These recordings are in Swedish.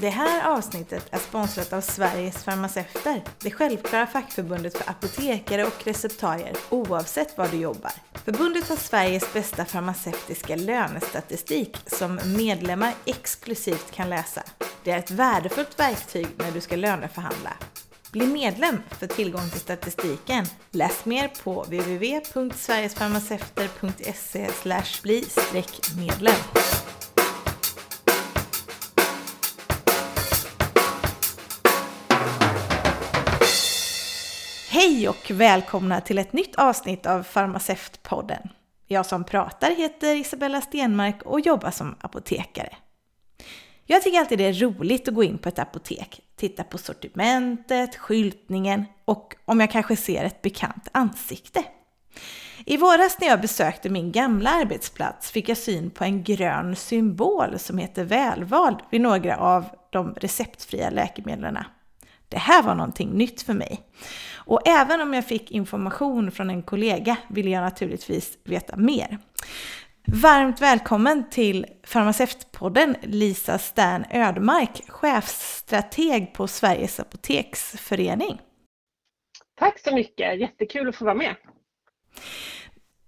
Det här avsnittet är sponsrat av Sveriges farmaceuter, det självklara fackförbundet för apotekare och receptarier oavsett var du jobbar. Förbundet har Sveriges bästa farmaceutiska lönestatistik som medlemmar exklusivt kan läsa. Det är ett värdefullt verktyg när du ska löneförhandla. Bli medlem för tillgång till statistiken. Läs mer på www.sverigesfarmaceuter.se bli-medlem. Hej och välkomna till ett nytt avsnitt av Farmaceutpodden. Jag som pratar heter Isabella Stenmark och jobbar som apotekare. Jag tycker alltid det är roligt att gå in på ett apotek, titta på sortimentet, skyltningen och om jag kanske ser ett bekant ansikte. I våras när jag besökte min gamla arbetsplats fick jag syn på en grön symbol som heter Välvald vid några av de receptfria läkemedlen. Det här var någonting nytt för mig. Och även om jag fick information från en kollega ville jag naturligtvis veta mer. Varmt välkommen till Farmaceutpodden Lisa Stern Ödmark, chefsstrateg på Sveriges Apoteksförening. Tack så mycket, jättekul att få vara med.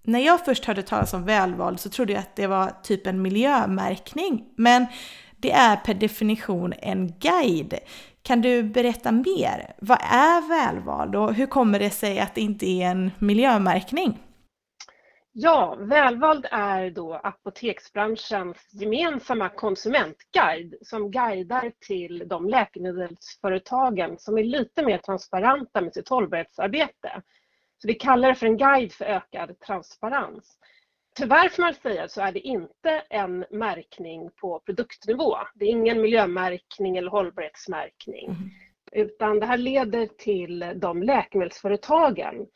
När jag först hörde talas om välvald så trodde jag att det var typ en miljömärkning, men det är per definition en guide. Kan du berätta mer? Vad är välvald och hur kommer det sig att det inte är en miljömärkning? Ja, Välvald är då apoteksbranschens gemensamma konsumentguide som guidar till de läkemedelsföretagen som är lite mer transparenta med sitt hållbarhetsarbete. Så vi kallar det för en guide för ökad transparens. Tyvärr får man säga så är det inte en märkning på produktnivå. Det är ingen miljömärkning eller hållbarhetsmärkning. Mm. Utan det här leder till de läkemedelsföretagen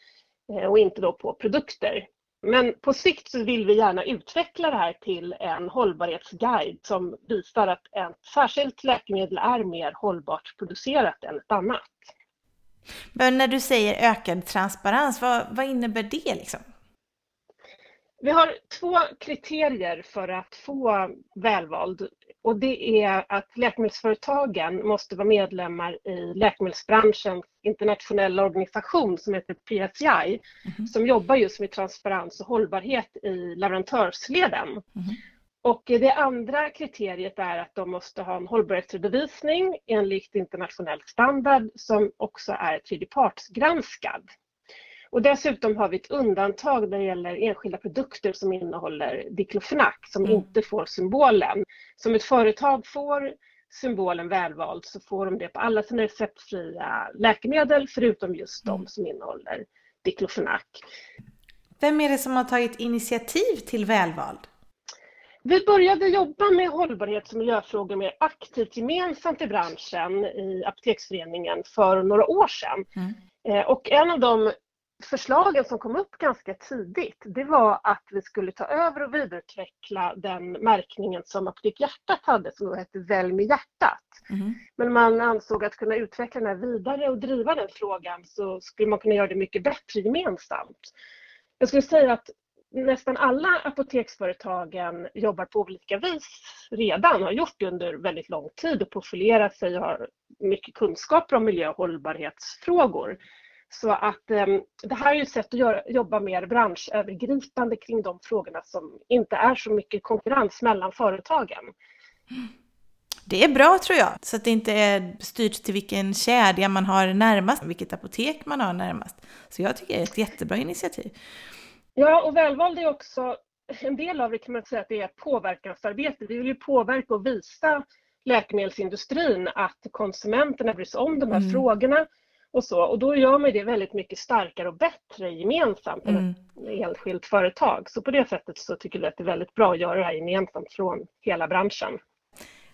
eh, och inte då på produkter. Men på sikt så vill vi gärna utveckla det här till en hållbarhetsguide som visar att ett särskilt läkemedel är mer hållbart producerat än ett annat. Men när du säger ökad transparens, vad, vad innebär det? Liksom? Vi har två kriterier för att få välvald och det är att läkemedelsföretagen måste vara medlemmar i läkemedelsbranschens internationella organisation som heter PSI mm. som jobbar just med transparens och hållbarhet i leverantörsleden. Mm. Och det andra kriteriet är att de måste ha en hållbarhetsredovisning enligt internationell standard som också är tredjepartsgranskad. Och dessutom har vi ett undantag när det gäller enskilda produkter som innehåller diklofenak som mm. inte får symbolen. Som ett företag får symbolen välvald så får de det på alla sina receptfria läkemedel förutom just de mm. som innehåller diklofenak. Vem är det som har tagit initiativ till välvald? Vi började jobba med hållbarhets och miljöfrågor mer aktivt gemensamt i branschen i Apoteksföreningen för några år sedan. Mm. Eh, och en av de förslagen som kom upp ganska tidigt, det var att vi skulle ta över och vidareutveckla den märkningen som Apotek Hjärtat hade, som då hette Välj med hjärtat. Mm. Men man ansåg att kunna utveckla den här vidare och driva den frågan så skulle man kunna göra det mycket bättre gemensamt. Jag skulle säga att nästan alla apoteksföretagen jobbar på olika vis redan, har gjort det under väldigt lång tid och profilerat sig och har mycket kunskaper om miljö och hållbarhetsfrågor. Så att eh, det här är ett sätt att göra, jobba mer branschövergripande kring de frågorna som inte är så mycket konkurrens mellan företagen. Det är bra tror jag, så att det inte är styrt till vilken kedja man har närmast, vilket apotek man har närmast. Så jag tycker det är ett jättebra initiativ. Ja, och välvald är också, en del av det kan man säga att det är påverkansarbete. Vi vill ju påverka och visa läkemedelsindustrin att konsumenterna bryr sig om de här mm. frågorna och så. Och då gör man det väldigt mycket starkare och bättre gemensamt mm. än ett enskilt företag. Så på det sättet så tycker vi att det är väldigt bra att göra det här gemensamt från hela branschen.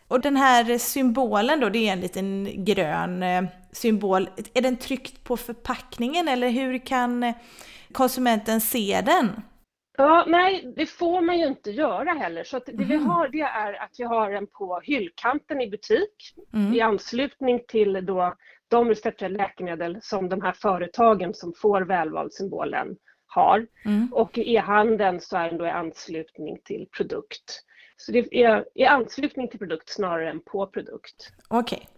Och den här symbolen då, det är en liten grön eh, symbol. Är den tryckt på förpackningen eller hur kan konsumenten se den? Ja, nej, det får man ju inte göra heller. Så det mm. vi har det är att vi har den på hyllkanten i butik mm. i anslutning till då de receptfria läkemedel som de här företagen som får välvalsymbolen har. Mm. Och i e-handeln så är den då i anslutning till produkt. Så det är i anslutning till produkt snarare än på produkt. Okej. Okay.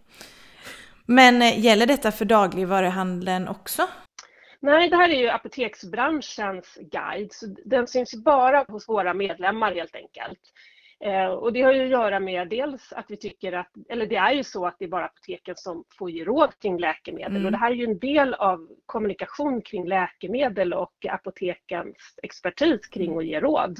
Men eh, gäller detta för dagligvaruhandeln också? Nej, det här är ju apoteksbranschens guide, så den syns ju bara hos våra medlemmar helt enkelt. Eh, och det har ju att göra med dels att vi tycker att, eller det är ju så att det är bara apoteken som får ge råd kring läkemedel mm. och det här är ju en del av kommunikation kring läkemedel och apotekens expertis kring att ge råd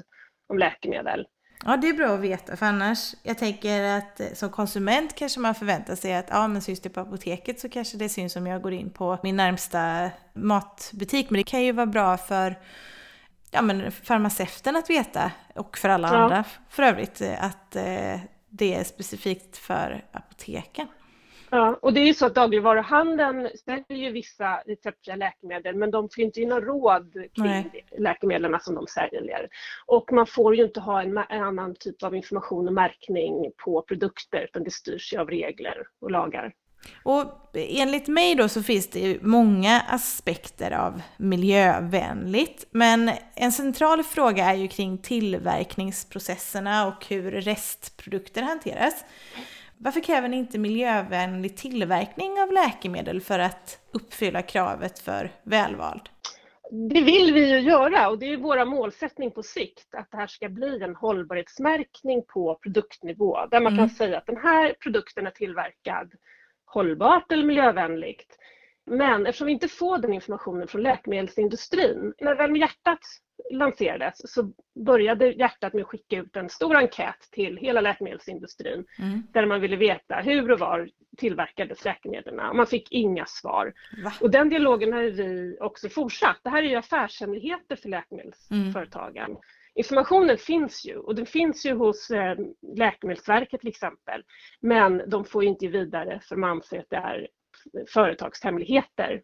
om läkemedel. Ja, det är bra att veta, för annars, jag tänker att eh, som konsument kanske man förväntar sig att ja, men syns det på apoteket så kanske det syns om jag går in på min närmsta matbutik. Men det kan ju vara bra för ja, men farmaceuten att veta och för alla ja. andra för övrigt att eh, det är specifikt för apoteken. Ja, och det är ju så att dagligvaruhandeln säljer ju vissa receptfria läkemedel men de får inte in några råd kring Nej. läkemedlen som de säljer. Och man får ju inte ha en, en, annan typ av information och märkning på produkter utan det styrs ju av regler och lagar. Och enligt mig då så finns det många aspekter av miljövänligt, men en central fråga är ju kring tillverkningsprocesserna och hur restprodukter hanteras. Varför kräver ni inte miljövänlig tillverkning av läkemedel för att uppfylla kravet för välvald? Det vill vi ju göra och det är vår målsättning på sikt att det här ska bli en hållbarhetsmärkning på produktnivå där man mm. kan säga att den här produkten är tillverkad hållbart eller miljövänligt. Men eftersom vi inte får den informationen från läkemedelsindustrin, när väl hjärtat lanserades så började hjärtat med att skicka ut en stor enkät till hela läkemedelsindustrin mm. där man ville veta hur och var tillverkades läkemedlen. Man fick inga svar. Va? Och den dialogen har vi också fortsatt. Det här är ju affärshemligheter för läkemedelsföretagen. Mm. Informationen finns ju och den finns ju hos eh, Läkemedelsverket till exempel. Men de får inte vidare för man anser att det är företagshemligheter.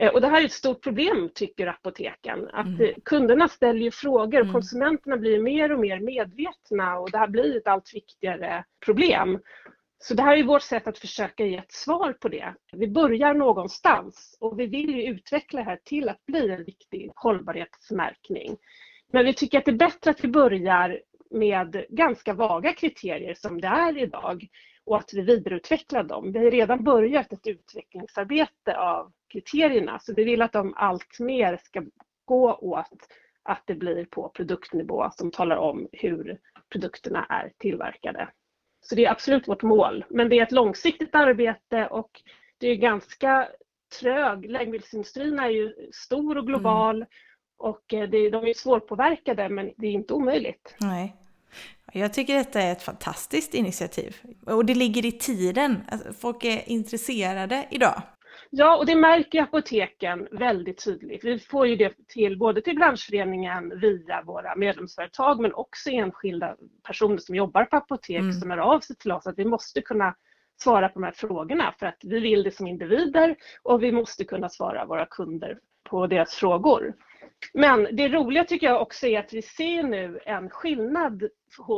Eh, och det här är ett stort problem tycker apoteken. Att mm. kunderna ställer ju frågor och mm. konsumenterna blir mer och mer medvetna och det här blir ett allt viktigare problem. Så det här är vårt sätt att försöka ge ett svar på det. Vi börjar någonstans och vi vill utveckla det här till att bli en viktig hållbarhetsmärkning. Men vi tycker att det är bättre att vi börjar med ganska vaga kriterier som det är idag och att vi vidareutvecklar dem. Vi har redan börjat ett utvecklingsarbete av kriterierna så vi vill att de allt mer ska gå åt att det blir på produktnivå som talar om hur produkterna är tillverkade. Så det är absolut vårt mål, men det är ett långsiktigt arbete och det är ganska trög. Läkemedelsindustrin är ju stor och global mm och eh, det, de är svårpåverkade men det är inte omöjligt. Nej. Jag tycker detta är ett fantastiskt initiativ. Och det ligger i tiden. Alltså, folk är intresserade idag. Ja, och det märker apoteken väldigt tydligt. Vi får ju det till både till branschföreningen via våra medlemsföretag men också enskilda personer som jobbar på apotek mm. som är av sig till oss att vi måste kunna svara på de här frågorna för att vi vill det som individer och vi måste kunna svara våra kunder på deras frågor. Men det roliga tycker jag också är att vi ser nu en skillnad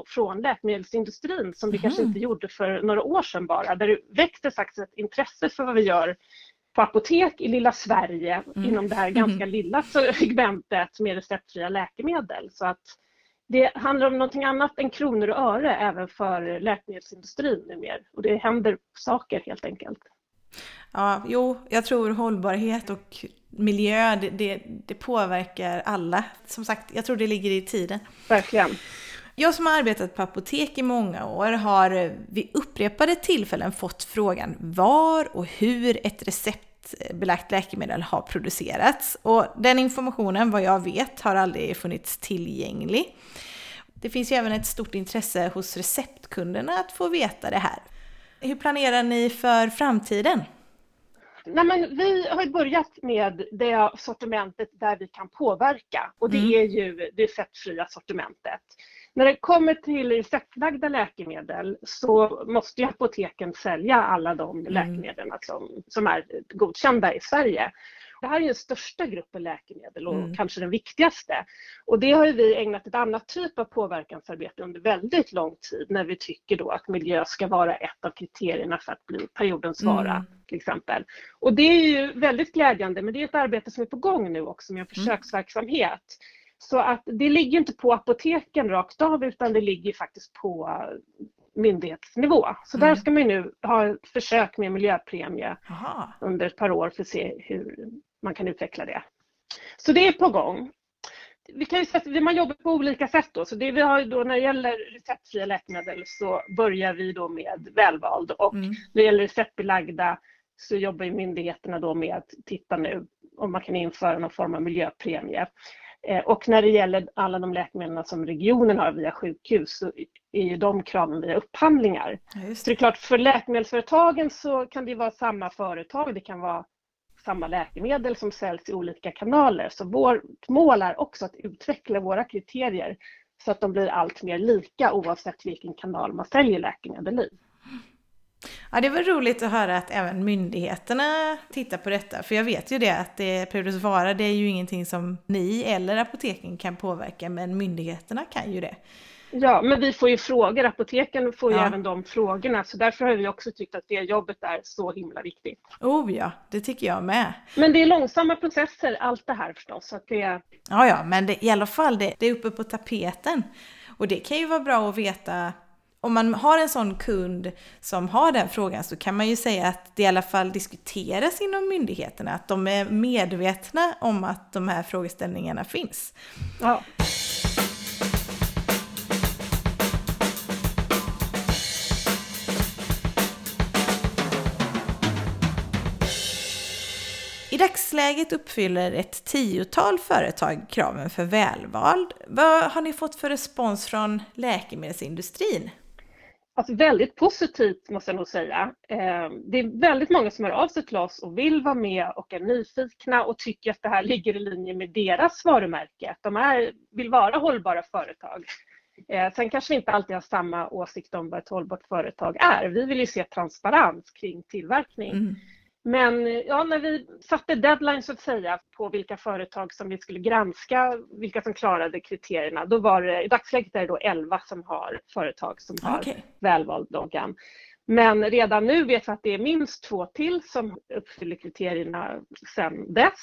från läkemedelsindustrin som vi mm. kanske inte gjorde för några år sedan bara, där det växte faktiskt ett intresse för vad vi gör på apotek i lilla Sverige mm. inom det här ganska mm. lilla segmentet med receptfria läkemedel. Så att det handlar om någonting annat än kronor och öre även för läkemedelsindustrin numera och det händer saker helt enkelt. Ja, jo, jag tror hållbarhet och miljö, det, det, det, påverkar alla. Som sagt, jag tror det ligger i tiden. Verkligen. Jag som har arbetat på apotek i många år har vid upprepade tillfällen fått frågan var och hur ett receptbelagt läkemedel har producerats. Och den informationen, vad jag vet, har aldrig funnits tillgänglig. Det finns ju även ett stort intresse hos receptkunderna att få veta det här. Hur planerar ni för framtiden? Nej, men vi har börjat med det sortimentet där vi kan påverka och det mm. är ju det receptfria sortimentet. När det kommer till receptlagda läkemedel så måste ju apoteken sälja alla de mm. läkemedlen som, som är godkända i Sverige. Det här är den största gruppen läkemedel och mm. kanske den viktigaste. Och det har vi ägnat ett annat typ av påverkansarbete under väldigt lång tid när vi tycker då att miljö ska vara ett av kriterierna för att bli periodens vara mm. till exempel. Och det är ju väldigt glädjande men det är ett arbete som är på gång nu också med en mm. försöksverksamhet Så att det ligger inte på apoteken rakt av utan det ligger faktiskt på myndighetsnivå. Så mm. där ska man nu ha försök med miljöpremie Aha. under ett par år för att se hur man kan utveckla det. Så det är på gång. Vi kan ju säga att man jobbar på olika sätt då. Så det vi har då när det gäller receptfria läkemedel så börjar vi då med välvald och mm. när det gäller receptbelagda så jobbar myndigheterna då med att titta nu om man kan införa någon form av miljöpremie. Eh, och när det gäller alla de läkemedel som regionen har via sjukhus så är ju de kraven via upphandlingar. Ja, så det är klart, för läkemedelsföretagen så kan det vara samma företag, det kan vara samma läkemedel som säljs i olika kanaler. Så vårt mål är också att utveckla våra kriterier så att de blir allt mer lika oavsett vilken kanal man säljer läkemedel i. Ja, det var roligt att höra att även myndigheterna tittar på detta. För jag vet ju det att det Periodus Vara, det är ju ingenting som ni eller apoteken kan påverka, men myndigheterna kan ju det. Ja, men vi får ju frågor, apoteken får ju ja. även de frågorna, så därför har vi också tyckt att det jobbet är så himla viktigt. Oh ja, det tycker jag med. Men det är långsamma processer, allt det här förstås. Att det... Ja, ja, men det, i alla fall, det, det är uppe på tapeten. Och det kan ju vara bra att veta om man har en sån kund som har den frågan så kan man ju säga att det i alla fall diskuteras inom myndigheterna, att de är medvetna om att de här frågeställningarna finns. Ja. I dagsläget uppfyller ett tiotal företag kraven för välvald. Vad har ni fått för respons från läkemedelsindustrin? Alltså väldigt positivt måste jag nog säga. Eh, det är väldigt många som hör av sig till oss och vill vara med och är nyfikna och tycker att det här ligger i linje med deras varumärke. Att de är, vill vara hållbara företag. Eh, sen kanske vi inte alltid har samma åsikt om vad ett hållbart företag är. Vi vill ju se transparens kring tillverkning. Mm. Men ja, när vi satte deadline så att säga på vilka företag som vi skulle granska, vilka som klarade kriterierna, då var det i dagsläget är det då 11 som har företag som har okay. välvald loggan. Men redan nu vet vi att det är minst två till som uppfyller kriterierna sedan dess.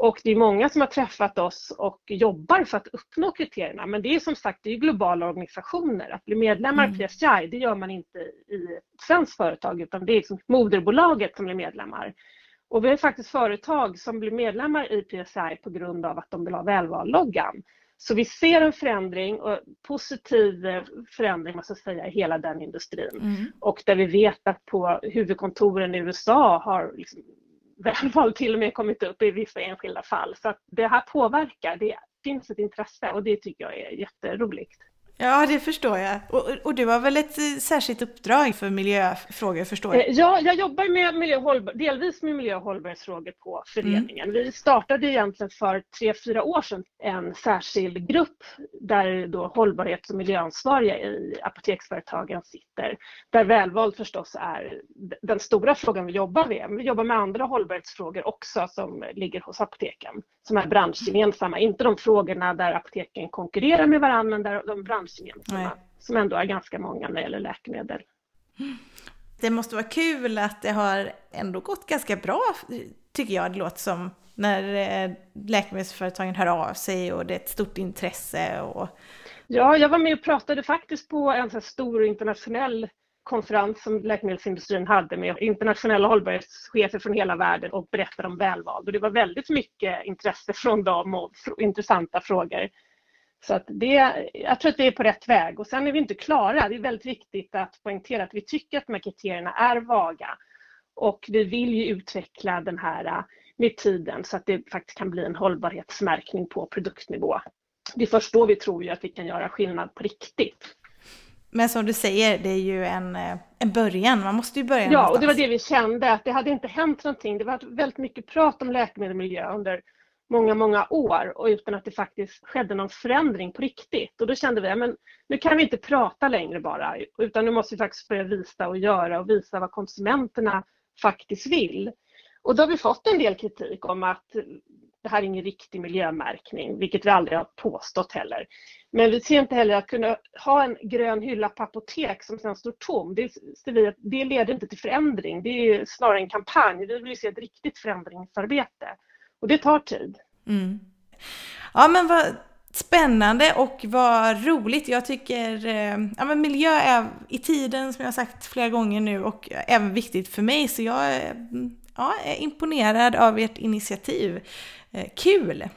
Och det är många som har träffat oss och jobbar för att uppnå kriterierna. Men det är som sagt det är globala organisationer. Att bli medlemmar mm. i PSI det gör man inte i ett svenskt företag utan det är liksom moderbolaget som blir medlemmar. Och vi har faktiskt företag som blir medlemmar i PSI på grund av att de vill ha välvalloggan. Så vi ser en förändring, och positiv förändring måste jag säga, i hela den industrin. Mm. Och där vi vet att på huvudkontoren i USA har liksom välval till och med kommit upp i vissa enskilda fall. Så att det här påverkar, det finns ett intresse och det tycker jag är jätteroligt. Ja, det förstår jag. Och, och, du har väl ett eh, särskilt uppdrag för miljöfrågor, förstår jag? Eh, ja, jag jobbar med miljö delvis med miljö och hållbarhetsfrågor på föreningen. Mm. Vi startade egentligen för tre, fyra år sedan en särskild grupp där då hållbarhets och miljöansvariga i apoteksföretagen sitter. Där välvald förstås är den stora frågan vi jobbar med. Vi jobbar med andra hållbarhetsfrågor också som ligger hos apoteken, som är branschgemensamma. Inte de frågorna där apoteken konkurrerar med varandra, men där de bransch branschgemensamma som ändå är ganska många när det gäller läkemedel. Det måste vara kul att det har ändå gått ganska bra, tycker jag det låter som, när eh, läkemedelsföretagen hör av sig och det är ett stort intresse. Och... Ja, jag var med och pratade faktiskt på en så stor internationell konferens som läkemedelsindustrin hade med internationella hållbarhetschefer från hela världen och berättade om välvald. Och det var väldigt mycket intresse från dem och intressanta frågor. Så att det, jag tror att vi är på rätt väg och sen är vi inte klara. Det är väldigt viktigt att poängtera att vi tycker att de här kriterierna är vaga och vi vill ju utveckla den här äh, med tiden så att det faktiskt kan bli en hållbarhetsmärkning på produktnivå. Det är först då vi tror ju att vi kan göra skillnad på riktigt. Men som du säger, det är ju en, äh, en början. Man måste ju börja Ja, någonstans. och det var det vi kände, att det hade inte hänt någonting. Det var väldigt mycket prat om läkemedel och miljö under många, många år och utan att det faktiskt skedde någon förändring på riktigt. Och då kände vi, att nu kan vi inte prata längre bara, utan nu måste vi faktiskt börja visa och göra och visa vad konsumenterna faktiskt vill. Och då har vi fått en del kritik om att det här är ingen riktig miljömärkning, vilket vi aldrig har påstått heller. Men vi ser inte heller att kunna ha en grön hylla på apotek som sedan står tom. Det, vi, det leder inte till förändring, det är snarare en kampanj. Vi vill se ett riktigt förändringsarbete. Och det tar tid. Mm. Ja men vad Spännande och vad roligt. Jag tycker eh, ja, men miljö är i tiden som jag sagt flera gånger nu och även viktigt för mig så jag ja, är imponerad av ert initiativ. Eh, kul!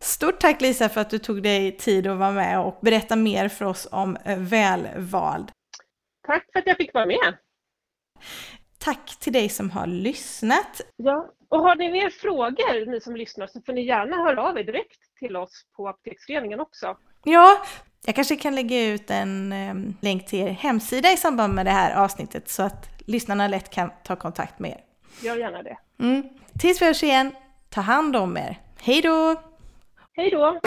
Stort tack Lisa för att du tog dig tid att vara med och berätta mer för oss om eh, Välvald. Tack för att jag fick vara med. Tack till dig som har lyssnat. Ja, och har ni mer frågor, ni som lyssnar, så får ni gärna höra av er direkt till oss på Apoteksföreningen också. Ja, jag kanske kan lägga ut en eh, länk till er hemsida i samband med det här avsnittet så att lyssnarna lätt kan ta kontakt med er. Gör gärna det. Mm. Tills vi hörs igen, ta hand om er. Hej då! Hej då!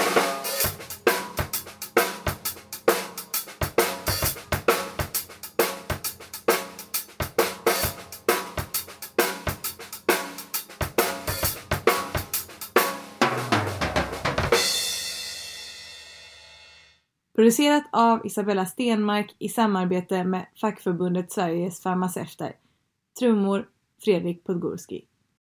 Producerat av Isabella Stenmark i samarbete med fackförbundet Sveriges farmaceuter. Trummor Fredrik Podgorski.